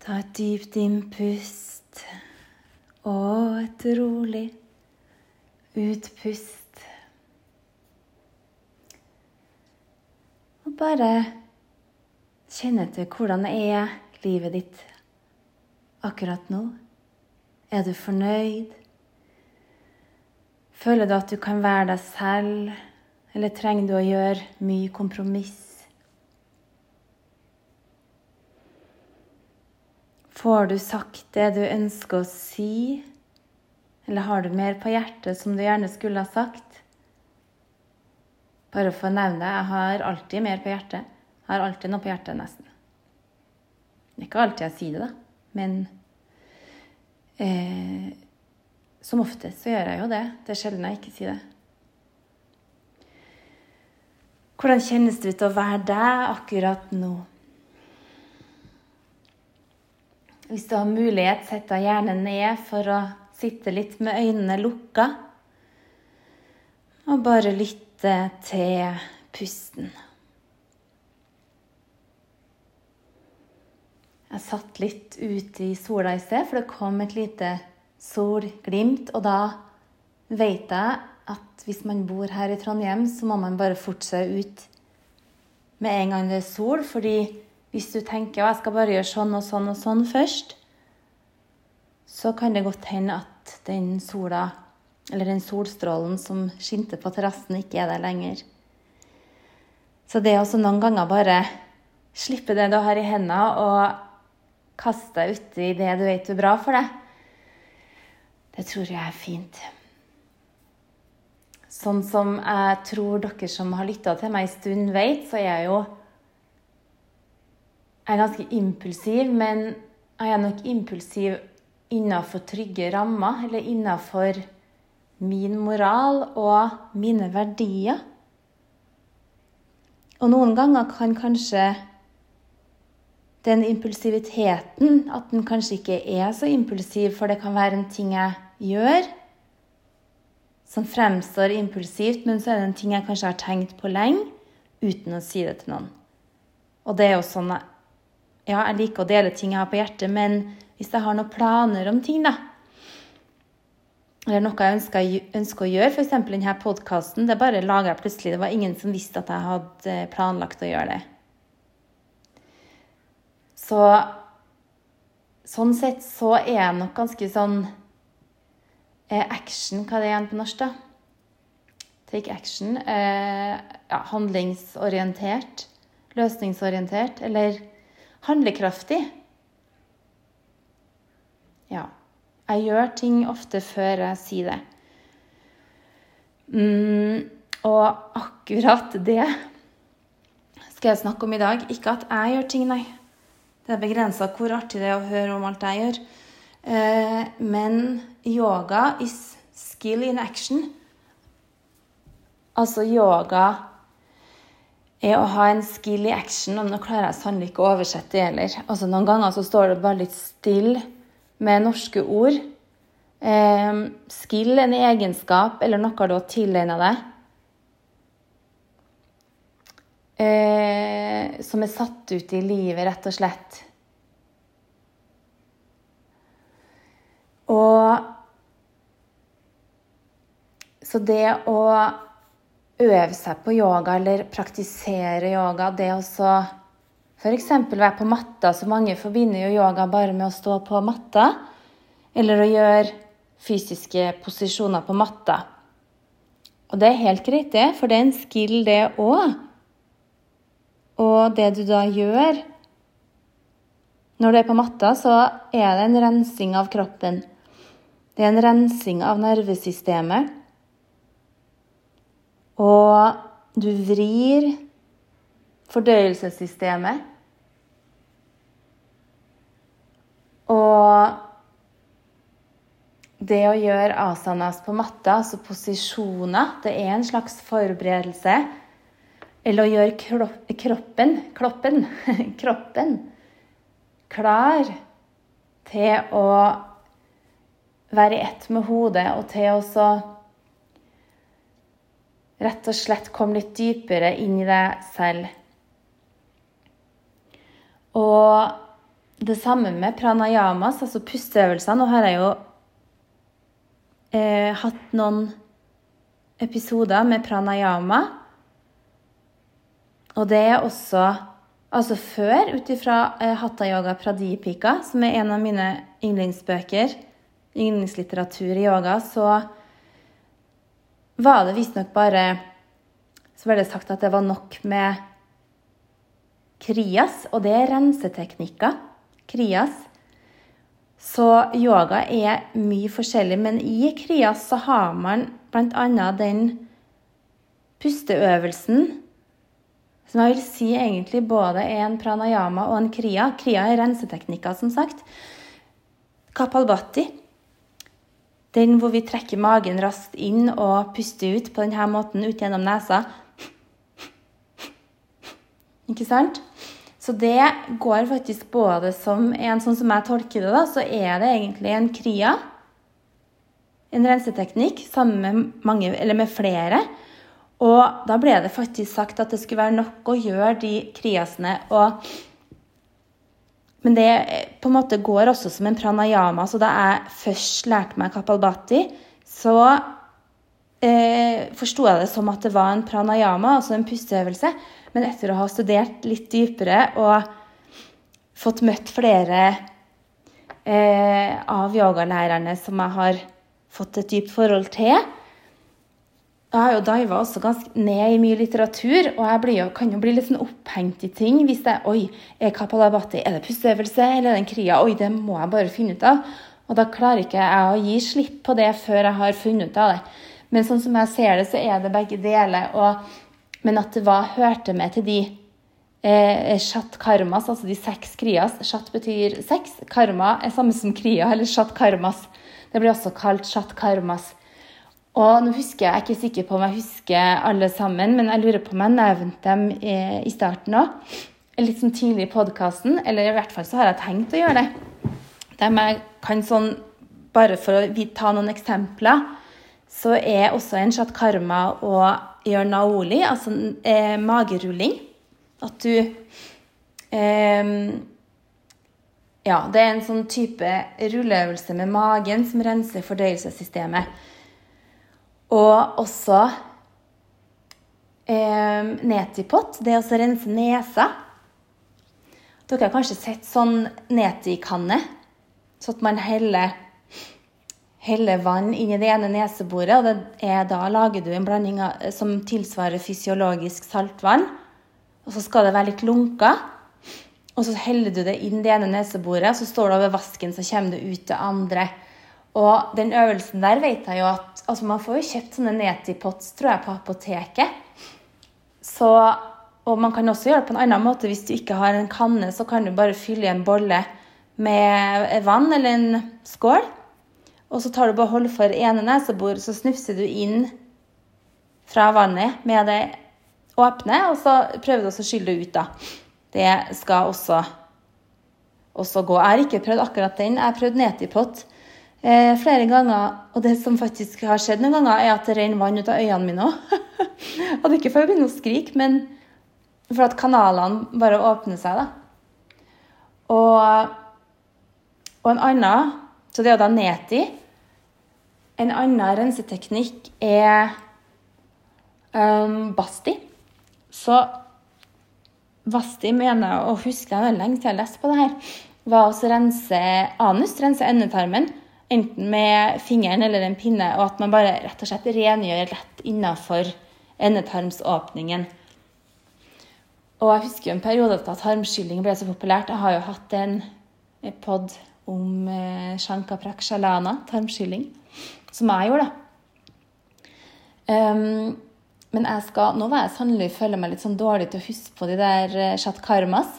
Ta et dypt innpust og et rolig utpust. Og bare kjenne etter hvordan er livet ditt akkurat nå. Er du fornøyd? Føler du at du kan være deg selv, eller trenger du å gjøre mye kompromiss? Får du sagt det du ønsker å si, eller har du mer på hjertet som du gjerne skulle ha sagt? Bare for å nevne det, jeg har alltid mer på hjertet. Jeg har alltid noe på hjertet, nesten. Det er ikke alltid jeg sier det, da, men eh, som oftest så gjør jeg jo det. Det er sjelden jeg ikke sier det. Hvordan kjennes det ut å være deg akkurat nå? Hvis du har mulighet, sett deg gjerne ned for å sitte litt med øynene lukka. Og bare lytte til pusten. Jeg satt litt ute i sola i sted, for det kom et lite solglimt. Og da vet jeg at hvis man bor her i Trondheim, så må man bare forte seg ut med en gang det er sol. fordi hvis du tenker at jeg skal bare gjøre sånn og sånn og sånn først, så kan det godt hende at den sola, eller den solstrålen som skinte på terrassen, ikke er der lenger. Så det å noen ganger bare slippe det du har i hendene, og kaste deg uti det du vet er bra for deg, det tror jeg er fint. Sånn som jeg tror dere som har lytta til meg en stund, vet, så er jeg jo jeg er ganske impulsiv, men jeg er nok impulsiv innenfor trygge rammer, eller innenfor min moral og mine verdier. Og noen ganger kan kanskje den impulsiviteten At den kanskje ikke er så impulsiv, for det kan være en ting jeg gjør som fremstår impulsivt, men så er det en ting jeg kanskje har tenkt på lenge uten å si det til noen. Og det er jo sånn ja, jeg liker å dele ting jeg har på hjertet, men hvis jeg har noen planer om ting, da Eller noe jeg ønsker, ønsker å gjøre, f.eks. denne podkasten, det bare lager jeg plutselig. Det var ingen som visste at jeg hadde planlagt å gjøre det. Så sånn sett så er jeg nok ganske sånn eh, action Hva er det igjen på norsk, da? Take action. Eh, ja, handlingsorientert. Løsningsorientert. Eller handlekraftig. Ja. Jeg gjør ting ofte før jeg sier det. Mm, og akkurat det skal jeg snakke om i dag. Ikke at jeg gjør ting, nei. Det er begrensa hvor artig det er å høre om alt jeg gjør. Eh, men yoga is skill in action. Altså yoga er å ha en skill i action. Og nå klarer jeg sannelig ikke å oversette det heller. Altså, noen ganger så står det bare litt stille med norske ord. Eh, skill, en egenskap eller noe du har tilegna deg. Eh, som er satt ut i livet, rett og slett. Og Så det å øve seg på yoga eller praktisere yoga. Det å f.eks. være på matta, så mange forbinder jo yoga bare med å stå på matta. Eller å gjøre fysiske posisjoner på matta. Og det er helt greit, det, for det er en skill, det òg. Og det du da gjør når du er på matta, så er det en rensing av kroppen. Det er en rensing av nervesystemet. Og du vrir fordøyelsessystemet. Og det å gjøre asanas på matta, altså posisjoner, det er en slags forberedelse. Eller å gjøre kroppen, kloppen, kroppen klar til å være i ett med hodet og til å rett og slett komme litt dypere inn i deg selv. Og det samme med pranayamas, altså pusteøvelser. Nå har jeg jo eh, hatt noen episoder med pranayama. Og det er også Altså før, ut ifra eh, Hatha Yoga Pradipika, som er en av mine yndlingsbøker, yndlingslitteratur i yoga, så var det visstnok bare Så ble det sagt at det var nok med krias, og det er renseteknikker. Krias. Så yoga er mye forskjellig, men i krias så har man bl.a. den pusteøvelsen som jeg vil si egentlig både er en pranayama og en kriya. Kriya er renseteknikker, som sagt. Kapalbhati. Den hvor vi trekker magen raskt inn og puster ut på denne måten ut gjennom nesa. Ikke sant? Så det går faktisk både som en sånn som jeg tolker det, da, så er det egentlig en kria. En renseteknikk sammen med, mange, eller med flere. Og da ble det faktisk sagt at det skulle være nok å gjøre de kriasene. Og, men det på en måte går også som en pranayama. Så da jeg først lærte meg kapalbati, så eh, forsto jeg det som at det var en pranayama, altså en pusteøvelse. Men etter å ha studert litt dypere og fått møtt flere eh, av yogalærerne som jeg har fått et dypt forhold til, jeg har jo diva også ganske ned i mye litteratur, og jeg jo, kan jo bli litt sånn opphengt i ting. Hvis det Oi, er kapalabhati er det pusteøvelse eller er det en kria? Oi, det må jeg bare finne ut av. Og da klarer ikke jeg å gi slipp på det før jeg har funnet ut av det. Men sånn som jeg ser det, så er det begge deler. Og, men at det var, hørte med til de eh, shat karmas, altså de seks krias. Shat betyr seks. Karma er samme som kria, eller shat karmas. Det blir også kalt shat karmas. Og nå husker Jeg jeg er ikke sikker på om jeg husker alle sammen, men jeg lurer på om jeg nevnte dem i, i starten òg. Litt sånn tidlig i podkasten. Eller i hvert fall så har jeg tenkt å gjøre det. Dem jeg kan sånn, Bare for å ta noen eksempler, så er også en shatkarma å gjøre naoli, altså eh, magerulling. At du eh, Ja, det er en sånn type rulleøvelse med magen som renser fordøyelsessystemet. Og også eh, netipott, det å rense nesa. Dere har kanskje sett sånn netikanne, så at man heller, heller vann inn i det ene neseboret. og det er Da lager du en blanding av, som tilsvarer fysiologisk saltvann. Og så skal det være litt lunka. Og så heller du det inn det ene neseboret, og så står det over vasken, så kommer det ut det andre. Og den øvelsen der vet jeg jo at altså Man får jo kjøpt sånne netipots, tror jeg, på apoteket. Så, og man kan også gjøre det på en annen måte. Hvis du ikke har en kanne, så kan du bare fylle i en bolle med vann eller en skål. Og så tar du bare hold for ene nesebor, så snufser du inn fra vannet med det åpne, og så prøver du å skylle det ut, da. Det skal også, også gå. Jeg har ikke prøvd akkurat den. Jeg har prøvd netipott eh, flere ganger. Og det som faktisk har skjedd noen ganger, er at det renner vann ut av øynene mine òg. og det er ikke for å begynne å skrike, men for at kanalene bare åpner seg. da. Og, og en annen Så det er da neti. En annen renseteknikk er um, basti. Så basti mener og husker jeg lenge til jeg leste på det her, var å rense anus, rense endetarmen enten med fingeren eller en pinne, og at man bare rett og slett rengjør lett innafor endetarmsåpningen. Og jeg husker en periode da tarmskylling ble så populært. Jeg har jo hatt en pod om eh, shanka prakshalana, tarmskylling, som jeg gjorde, da. Um, men jeg skal, nå var jeg sannelig føler meg litt sånn dårlig til å huske på de der chatkarmas. shatkarmas.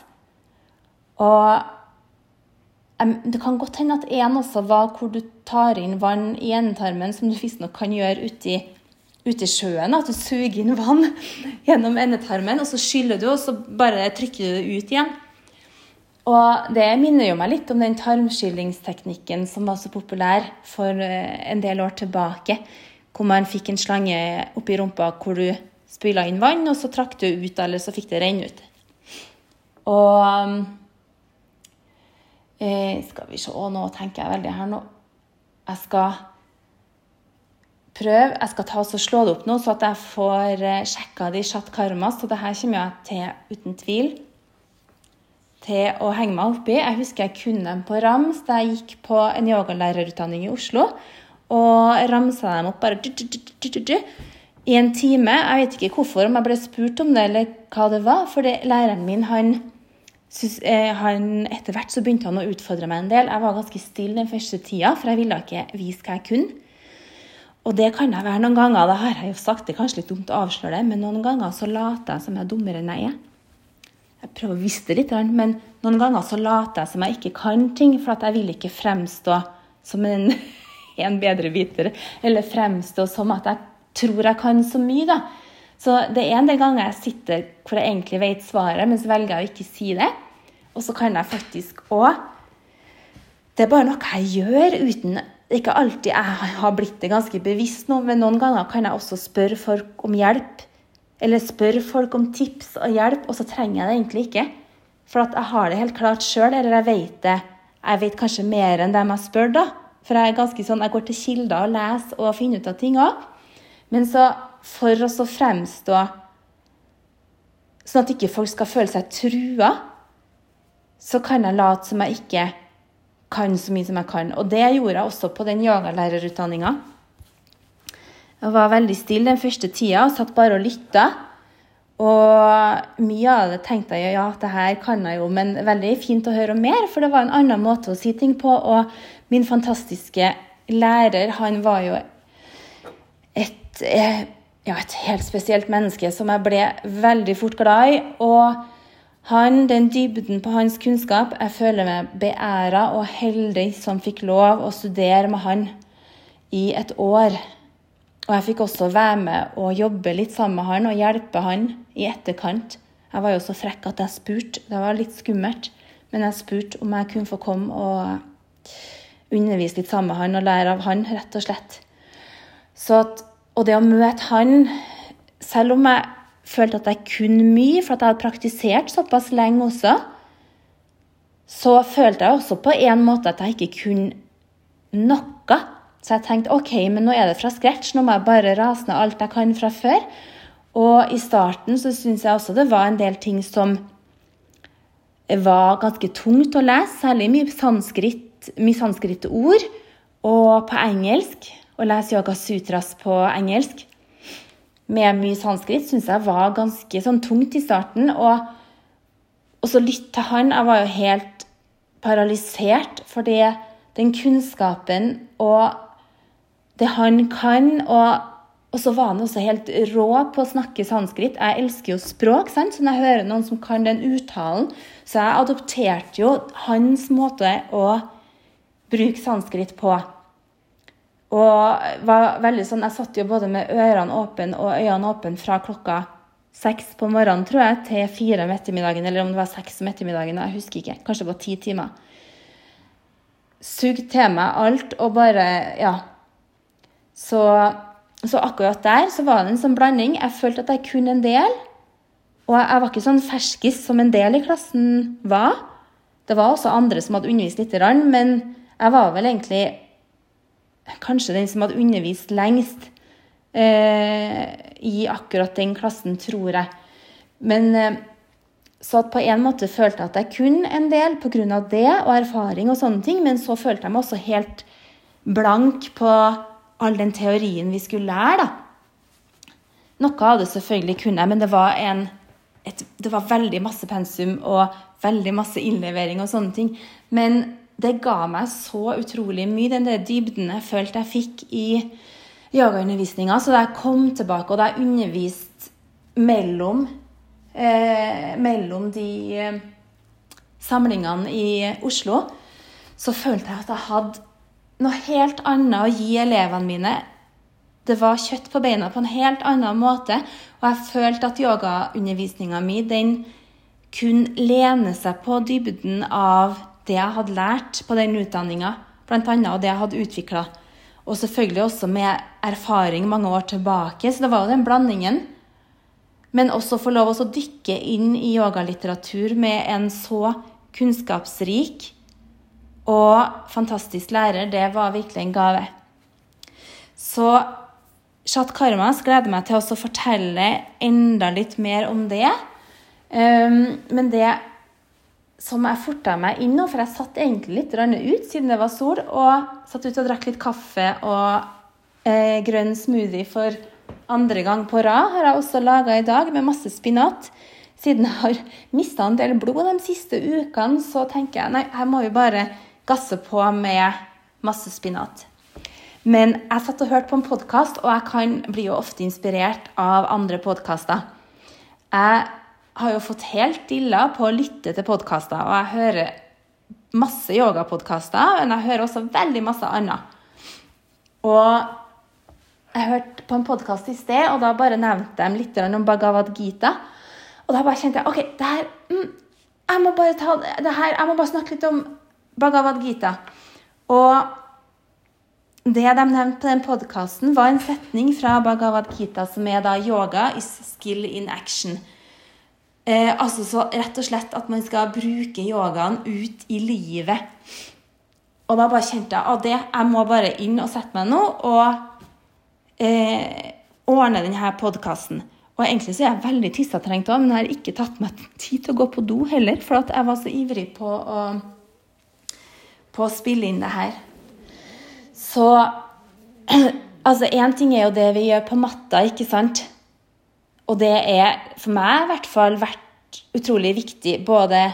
Og det kan godt hende at en også var hvor du tar inn vann i endetarmen, som du visstnok kan gjøre ute i, sjøen. At du suger inn vann gjennom endetarmen, og så skyller du, og så bare trykker du det ut igjen. Og det minner jo meg litt om den tarmskyllingsteknikken som var så populær for eh, en del år tilbake. Hvor man fikk en slange oppi rumpa hvor du spyla inn vann, og så trakk du ut, eller så fikk det renne ut. Og Eh, skal vi se, nå tenker jeg veldig her nå. Jeg skal prøve, jeg skal ta og slå det opp nå, så at jeg får eh, sjekka de chat karma. Så det her kommer jeg til uten tvil til å henge meg oppi. Jeg husker jeg kunne dem på rams da jeg gikk på en yogalærerutdanning i Oslo. Og ramsa dem opp bare du, du, du, i en time. Jeg vet ikke hvorfor, om jeg ble spurt om det eller hva det var. For læreren min, han, Etter hvert så begynte han å utfordre meg en del. Jeg var ganske stille den første tida, for jeg ville ikke vise hva jeg kunne. Og det kan jeg være noen ganger. Det har jeg jo sagt, det er kanskje litt dumt å avsløre det, men noen ganger så later jeg som jeg er dummere enn jeg er. Jeg prøver å vise det litt, men noen ganger så later jeg som jeg ikke kan ting, for at jeg vil ikke fremstå som en, en bedrebiter, eller fremstå som at jeg tror jeg kan så mye, da. Så det er en del ganger jeg sitter hvor jeg egentlig vet svaret, men så velger jeg å ikke si det. Og så kan jeg faktisk òg Det er bare noe jeg gjør uten Ikke alltid jeg har blitt det ganske bevisst nå, men noen ganger kan jeg også spørre folk om hjelp eller spørre folk om tips og hjelp, og så trenger jeg det egentlig ikke. For at jeg har det helt klart sjøl, eller jeg vet det. Jeg vet kanskje mer enn dem jeg spør, da. For jeg er ganske sånn, jeg går til kilder og leser og finner ut av ting òg. Men så for å så fremstå Sånn at ikke folk skal føle seg trua, så kan jeg late som jeg ikke kan så mye som jeg kan. Og det gjorde jeg også på den yogalærerutdanninga. Jeg var veldig stille den første tida og satt bare og lytta. Og mye av det tenkte jeg ja, det her kan jeg jo, men veldig fint å høre mer, for det var en annen måte å si ting på. Og min fantastiske lærer, han var jo et, eh, ja, et helt spesielt menneske som jeg ble veldig fort glad i. Og han, den dybden på hans kunnskap Jeg føler meg beæra og heldig som fikk lov å studere med han i et år. Og jeg fikk også være med og jobbe litt sammen med han og hjelpe han i etterkant. Jeg var jo så frekk at jeg spurte. Det var litt skummelt, men jeg spurte om jeg kunne få komme og undervise litt sammen med han og lære av han, rett og slett. Så At, og det å møte han, selv om jeg følte at jeg kunne mye, for at jeg hadde praktisert såpass lenge også, så følte jeg også på en måte at jeg ikke kunne noe. Så jeg tenkte ok, men nå er det fra scratch, nå må jeg bare rase ned alt jeg kan fra før. Og i starten så syns jeg også det var en del ting som var ganske tungt å lese, særlig mye sanskrit, mye sanskritte ord. Og på engelsk. Å lese Yoga Sutras på engelsk med mye sanskrit syns jeg var ganske sånn tungt i starten. Og, og så lytte til han. Jeg var jo helt paralysert, fordi den kunnskapen og det han kan. og og så var han også helt rå på å snakke sanskrit. Jeg elsker jo språk, sant? så når jeg hører noen som kan den uttalen Så jeg adopterte jo hans måte å bruke sanskrit på. Og var veldig sånn, Jeg satt jo både med ørene åpne og øynene åpne fra klokka seks på morgenen tror jeg, til fire om ettermiddagen, eller om det var seks om ettermiddagen. Jeg husker ikke. Kanskje det var ti timer. Sugd til meg alt og bare Ja så, så, akkurat der så var det en sånn blanding. Jeg følte at jeg kunne en del. Og jeg var ikke sånn ferskis som en del i klassen var. Det var også andre som hadde undervist litt, men jeg var vel egentlig kanskje den som hadde undervist lengst eh, i akkurat den klassen, tror jeg. Men eh, så på en måte følte jeg at jeg kunne en del pga. det og erfaring og sånne ting, men så følte jeg meg også helt blank på all den teorien vi skulle lære, da. Noe av det selvfølgelig kunne jeg, men det var, en, et, det var veldig masse pensum og veldig masse innlevering og sånne ting. Men det ga meg så utrolig mye, den der dybden jeg følte jeg fikk i yogaundervisninga. Så da jeg kom tilbake, og da jeg underviste mellom, eh, mellom de eh, samlingene i Oslo, så følte jeg at jeg hadde noe helt annet å gi elevene mine. Det var kjøtt på beina på en helt annen måte. Og jeg følte at yogaundervisninga mi den kunne lene seg på dybden av det jeg hadde lært på den utdanninga, bl.a. og det jeg hadde utvikla. Og selvfølgelig også med erfaring mange år tilbake. Så det var jo den blandingen. Men også få lov å dykke inn i yogalitteratur med en så kunnskapsrik og fantastisk lærer. Det var virkelig en gave. Så Shat Karmas gleder meg til å fortelle enda litt mer om det. Um, men det som jeg forta meg inn nå, for jeg satt egentlig litt ut siden det var sol, og satt ut og drakk litt kaffe og eh, grønn smoothie for andre gang på rad. Har jeg også laga i dag, med masse spinat. Siden jeg har mista en del blod de siste ukene, så tenker jeg nei, her må vi bare gasse på med masse spinat. Men jeg satt og hørte på en podkast, og jeg kan bli jo ofte inspirert av andre podkaster. Jeg har jo fått helt dilla på å lytte til podkaster, og jeg hører masse yogapodkaster, men jeg hører også veldig masse annet. Og jeg hørte på en podkast i sted, og da bare nevnte de litt om Bhagavad Gita. Og da bare kjente jeg OK, det her mm, jeg, må bare ta, det her, jeg må bare snakke litt om Bhagavad Gita. Og det de nevnte på den podkasten, var en setning fra Bhagavad Gita som er da 'yoga is skill in action'. Eh, altså så rett og slett at man skal bruke yogaen ut i livet. Og da bare kjente jeg at det, jeg må bare inn og sette meg nå og eh, ordne denne podkasten. Og egentlig så er jeg veldig tissetrengt òg, men jeg har ikke tatt meg tid til å gå på do heller, for jeg var så ivrig på å, på å spille inn det her. Så altså, én ting er jo det vi gjør på matta, ikke sant? Og det er for meg i hvert fall vært utrolig viktig. Både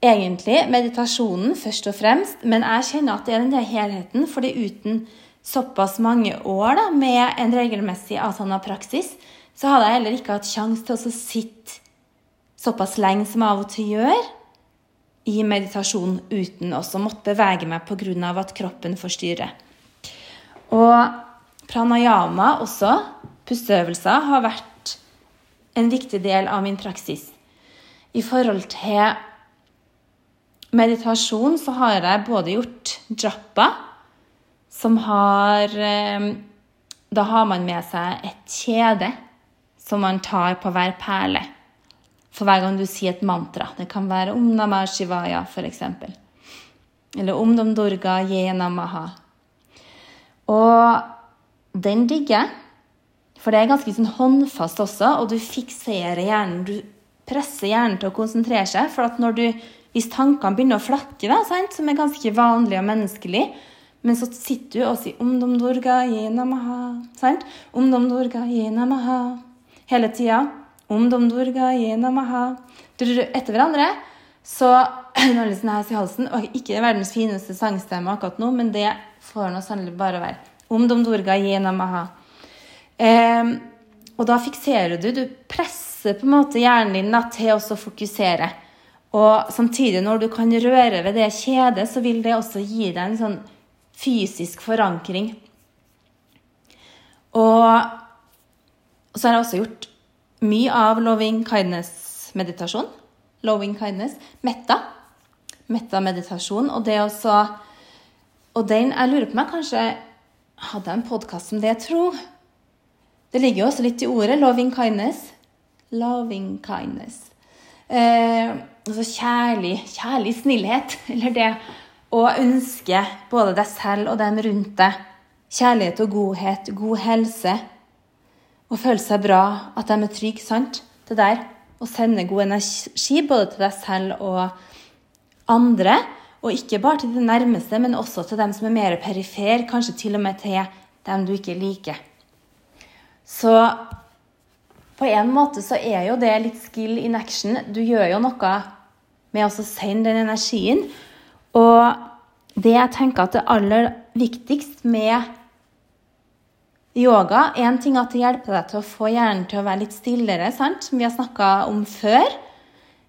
egentlig meditasjonen først og fremst, men jeg kjenner at det er den der helheten. fordi uten såpass mange år da, med en regelmessig asana-praksis, så hadde jeg heller ikke hatt sjanse til å sitte såpass lenge som jeg av og til gjør i meditasjon uten også måtte bevege meg pga. at kroppen forstyrrer. Og pranayama også, pusteøvelser, har vært en viktig del av min praksis. I forhold til meditasjon så har jeg både gjort japa, som har eh, Da har man med seg et kjede som man tar på hver perle for hver gang du sier et mantra. Det kan være Om Namah Shivaya, f.eks. Eller Om Dom Durga Ye Namaha. Og den digger jeg. For det er ganske sånn håndfast også, og du fikserer hjernen. Du presser hjernen til å konsentrere seg. For at du, hvis tankene begynner å flakke, da, sant, som er ganske vanlig og menneskelig, men så sitter du og sier Om Dom Durga Ye Namaha. Sant? Om Dom Durga Ye Namaha. Hele tida om Dom Durga, Yenamaha Etter hverandre. Så er det sånn i halsen. Og ikke verdens fineste sangstemme akkurat nå, men det får nå sannelig bare være. Om Dom Durga, Yenamaha. Eh, og da fikserer du. Du presser på en måte hjernen din da, til å fokusere. Og samtidig, når du kan røre ved det kjedet, så vil det også gi deg en sånn fysisk forankring. Og, og så har jeg også gjort mye av loving kindness-meditasjon. Loving kindness. Metta. Metta-meditasjon. Og det også Og den Jeg lurer på meg kanskje hadde jeg en podkast om det, tro. Det ligger jo også litt i ordet. Loving kindness. Loving kindness. Eh, altså kjærlig, kjærlig snillhet. Eller det å ønske både deg selv og dem rundt deg kjærlighet og godhet, god helse Å føle seg bra, at de er trygge. sant? Det der å sende god energi både til deg selv og andre. Og ikke bare til de nærmeste, men også til dem som er mer perifer, kanskje til og med til dem du ikke liker. Så på en måte så er jo det litt skill in action. Du gjør jo noe med å sende den energien. Og det jeg tenker at det aller viktigst med Yoga en ting er at det hjelper deg til å få hjernen til å være litt stillere, sant? som vi har snakka om før.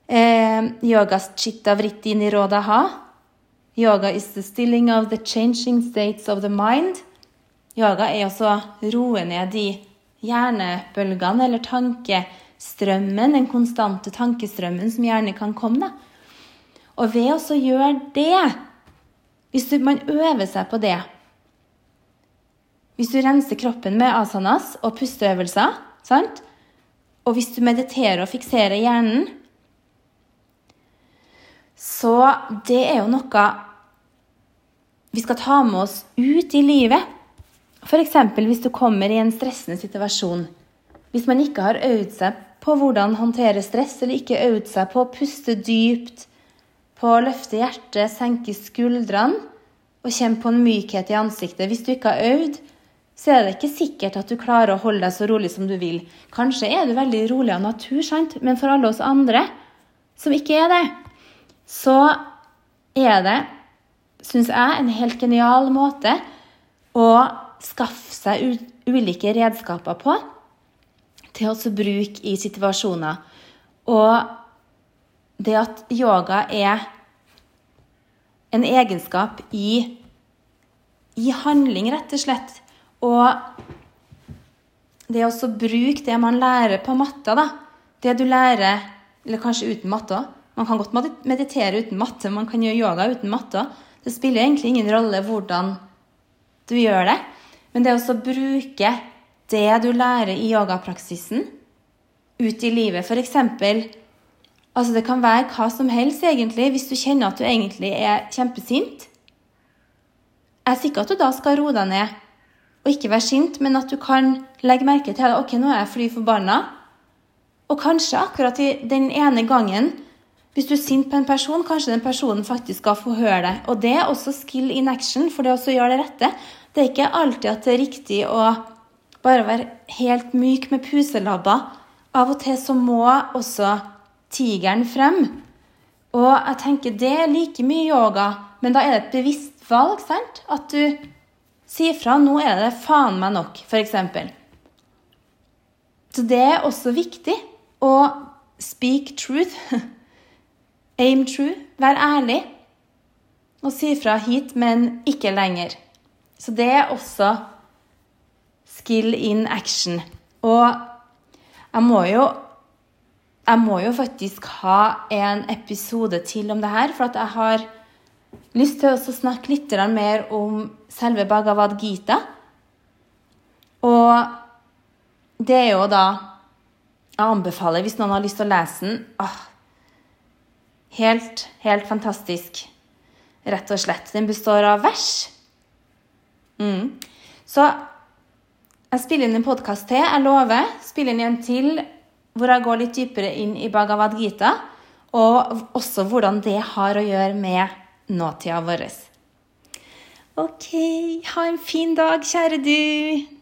Eh, yogas chitta vritti nirodaha. Yoga is the stilling of the changing states of the mind. Yoga er også å roe ned de hjernebølgene eller tankestrømmen, den konstante tankestrømmen som gjerne kan komme. Og ved å gjøre det, hvis man øver seg på det hvis du renser kroppen med asanas og pusteøvelser, sant? og hvis du mediterer og fikserer hjernen Så det er jo noe vi skal ta med oss ut i livet. F.eks. hvis du kommer i en stressende situasjon. Hvis man ikke har øvd seg på hvordan håndtere stress, eller ikke øvd seg på å puste dypt, på å løfte hjertet, senke skuldrene og kjenne på en mykhet i ansiktet. Hvis du ikke har øvd, så er det ikke sikkert at du klarer å holde deg så rolig som du vil. Kanskje er du veldig rolig av natur, sant? men for alle oss andre som ikke er det, så er det, syns jeg, en helt genial måte å skaffe seg ulike redskaper på til å bruke i situasjoner. Og det at yoga er en egenskap i, i handling, rett og slett. Og det å bruke det man lærer på matta, da. Det du lærer Eller kanskje uten matte òg. Man kan godt meditere uten matte, man kan gjøre yoga uten matte. Det spiller egentlig ingen rolle hvordan du gjør det. Men det å bruke det du lærer i yogapraksisen, ut i livet. F.eks. Altså det kan være hva som helst, egentlig, hvis du kjenner at du egentlig er kjempesint. Jeg sier ikke at du da skal roe deg ned og ikke være sint, men at du kan legge merke til at ok, nå er jeg fly forbanna. Og kanskje akkurat den ene gangen, hvis du er sint på en person, kanskje den personen faktisk skal få høre det. Og det er også skill in action, for det å gjøre det rette. Det er ikke alltid at det er riktig å bare være helt myk med puselabber. Av og til så må også tigeren frem. Og jeg tenker det er like mye yoga, men da er det et bevisst valg. sant? At du sier fra 'nå er det faen meg nok', f.eks. Så det er også viktig å speak truth. Aim true. Vær ærlig. Og si fra hit, men ikke lenger. Så det er også skill in action. Og jeg må jo jeg må jo faktisk ha en episode til om det her, for jeg har lyst til å snakke litt mer om selve Bhagavad Gita. Og det er jo da Jeg anbefaler, hvis noen har lyst til å lese den åh, Helt, helt fantastisk. Rett og slett. Den består av vers. Mm. Så jeg spiller inn en podkast til, jeg lover. Spiller inn en til hvor jeg går litt dypere inn i Bhagavad Gita, og også hvordan det har å gjøre med nåtida vår. OK, ha en fin dag, kjære du.